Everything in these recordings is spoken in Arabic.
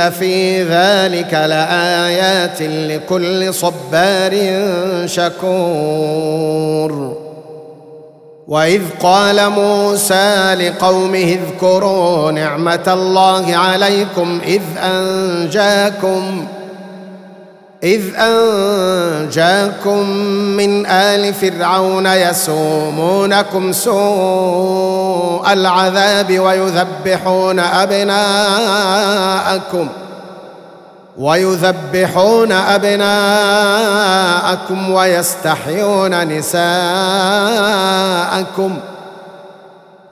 إن في ذلك لآيات لكل صبار شكور. وإذ قال موسى لقومه اذكروا نعمة الله عليكم إذ أنجاكم إذ أنجاكم من آل فرعون يسومونكم سوء العذاب ويذبحون أبناءكم ويذبحون أبناءكم ويستحيون نساءكم ۖ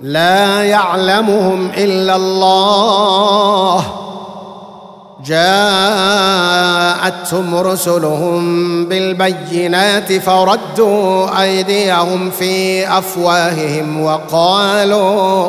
لا يعلمهم إلا الله. جاءتهم رسلهم بالبينات فردوا أيديهم في أفواههم وقالوا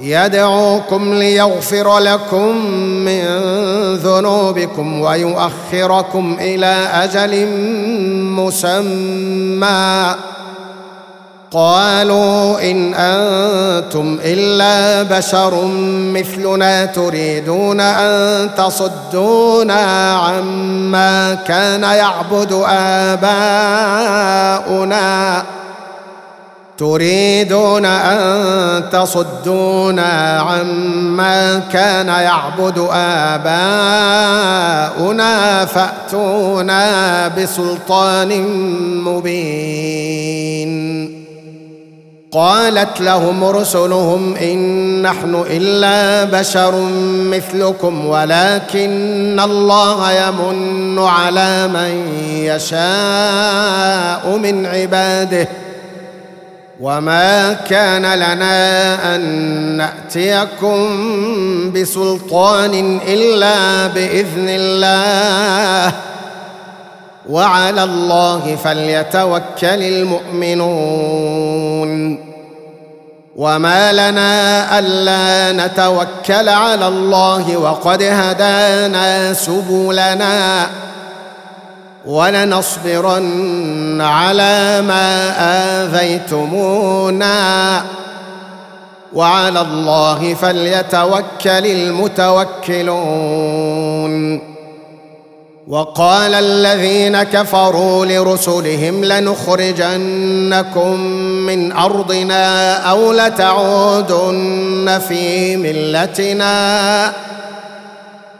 يدعوكم ليغفر لكم من ذنوبكم ويؤخركم إلى أجل مسمى. قالوا إن أنتم إلا بشر مثلنا تريدون أن تصدونا عما كان يعبد آباؤنا. تريدون أن تصدونا عما كان يعبد آباؤنا فأتونا بسلطان مبين. قالت لهم رسلهم إن نحن إلا بشر مثلكم ولكن الله يمن على من يشاء من عباده. وما كان لنا ان ناتيكم بسلطان الا باذن الله وعلى الله فليتوكل المؤمنون وما لنا الا نتوكل على الله وقد هدانا سبلنا ولنصبرن على ما آذيتمونا. وعلى الله فليتوكل المتوكلون. وقال الذين كفروا لرسلهم لنخرجنكم من أرضنا أو لتعودن في ملتنا.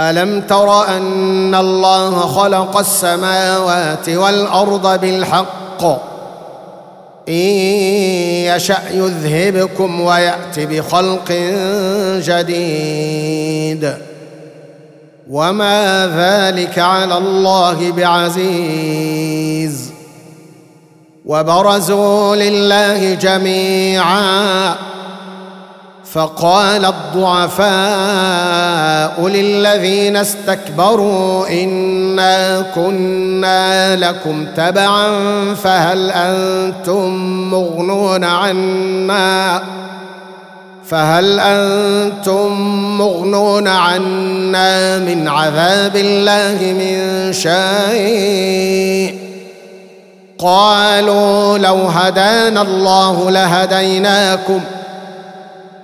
ألم تر أن الله خلق السماوات والأرض بالحق؟ إن يشأ يذهبكم ويات بخلق جديد. وما ذلك على الله بعزيز. وبرزوا لله جميعا. فقال الضعفاء للذين استكبروا إنا كنا لكم تبعا فهل أنتم مغنون عنا؟ فهل أنتم مغنون عنا من عذاب الله من شيء؟ قالوا لو هدانا الله لهديناكم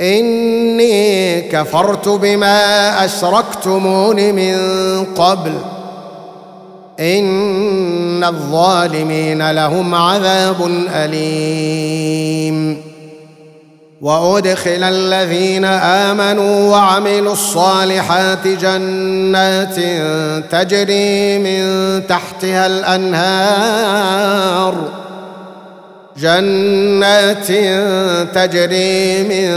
إني كفرت بما أشركتمون من قبل. إن الظالمين لهم عذاب أليم. وأدخل الذين آمنوا وعملوا الصالحات جنات تجري من تحتها الأنهار. جنات تجري من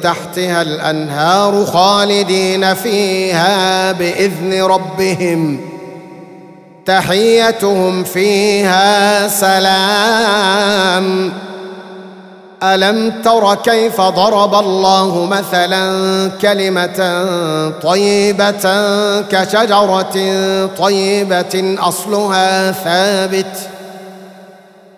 تحتها الأنهار خالدين فيها بإذن ربهم. تحيتهم فيها سلام. ألم تر كيف ضرب الله مثلا كلمة طيبة كشجرة طيبة أصلها ثابت؟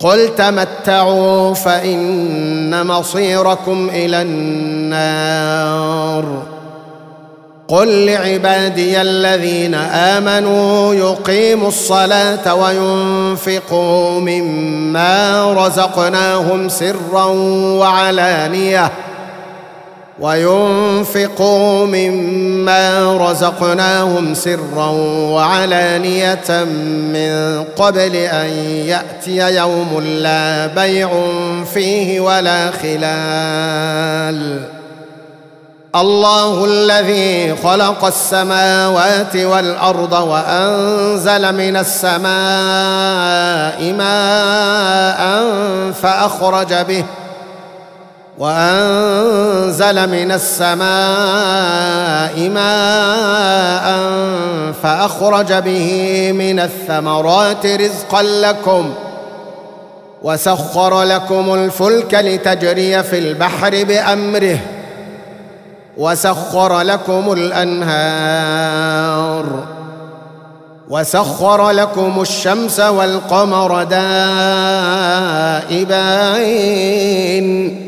قل تمتعوا فإن مصيركم إلى النار. قل لعبادي الذين آمنوا يقيموا الصلاة وينفقوا مما رزقناهم سرا وعلانية. وينفقوا مما رزقناهم سرا وعلانية من قبل أن يأتي يوم لا بيع فيه ولا خلال. الله الذي خلق السماوات والأرض وأنزل من السماء ماء فأخرج به وأنزل من السماء ماء فأخرج به من الثمرات رزقا لكم وسخر لكم الفلك لتجري في البحر بأمره وسخر لكم الأنهار وسخر لكم الشمس والقمر دائبين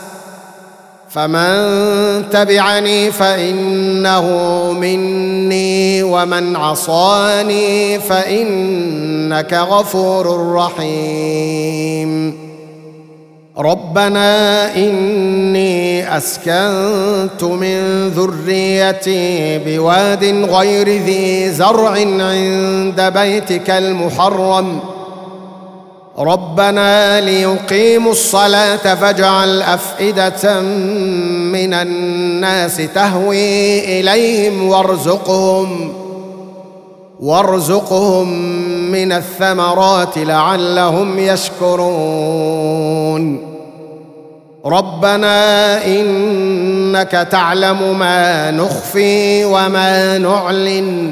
فمن تبعني فإنه مني ومن عصاني فإنك غفور رحيم. ربنا إني أسكنت من ذريتي بواد غير ذي زرع عند بيتك المحرم. ربنا ليقيموا الصلاة فاجعل أفئدة من الناس تهوي إليهم وارزقهم وارزقهم من الثمرات لعلهم يشكرون. ربنا إنك تعلم ما نخفي وما نعلن.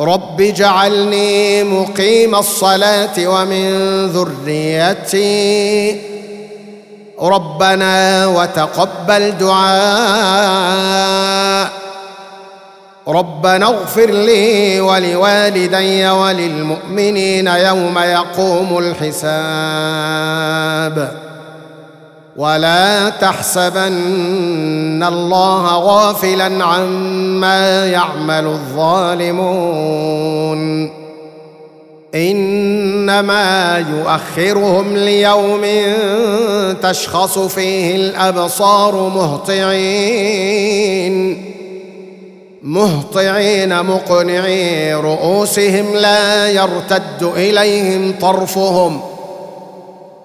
رب اجعلني مقيم الصلاة ومن ذريتي. ربنا وتقبل دعاء. ربنا اغفر لي ولوالدي وللمؤمنين يوم يقوم الحساب. ولا تحسبن الله غافلا عما يعمل الظالمون. إنما يؤخرهم ليوم تشخص فيه الأبصار مهطعين. مهطعين مقنعي رؤوسهم لا يرتد إليهم طرفهم.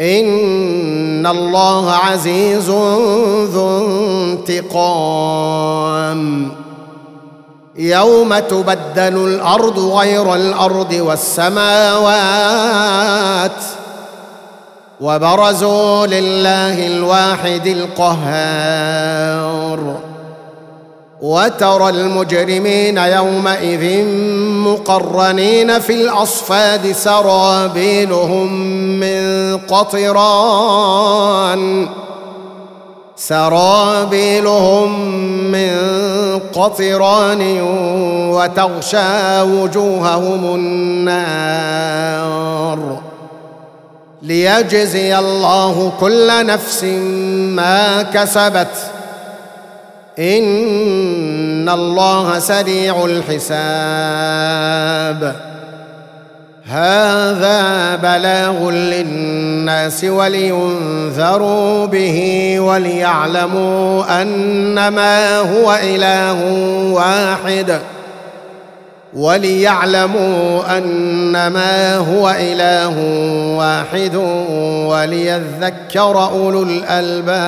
ان الله عزيز ذو انتقام. يوم تبدل الأرض غير الأرض والسماوات وبرزوا لله الواحد القهار. وترى المجرمين يومئذ مقرنين في الأصفاد سرابيلهم من قطران. سرابيلهم من قطران وتغشى وجوههم النار. ليجزي الله كل نفس ما كسبت. ان الله سريع الحساب هذا بلاغ للناس ولينذروا به وليعلموا انما هو اله واحد وليعلموا انما هو اله واحد وليذكر اولو الالباب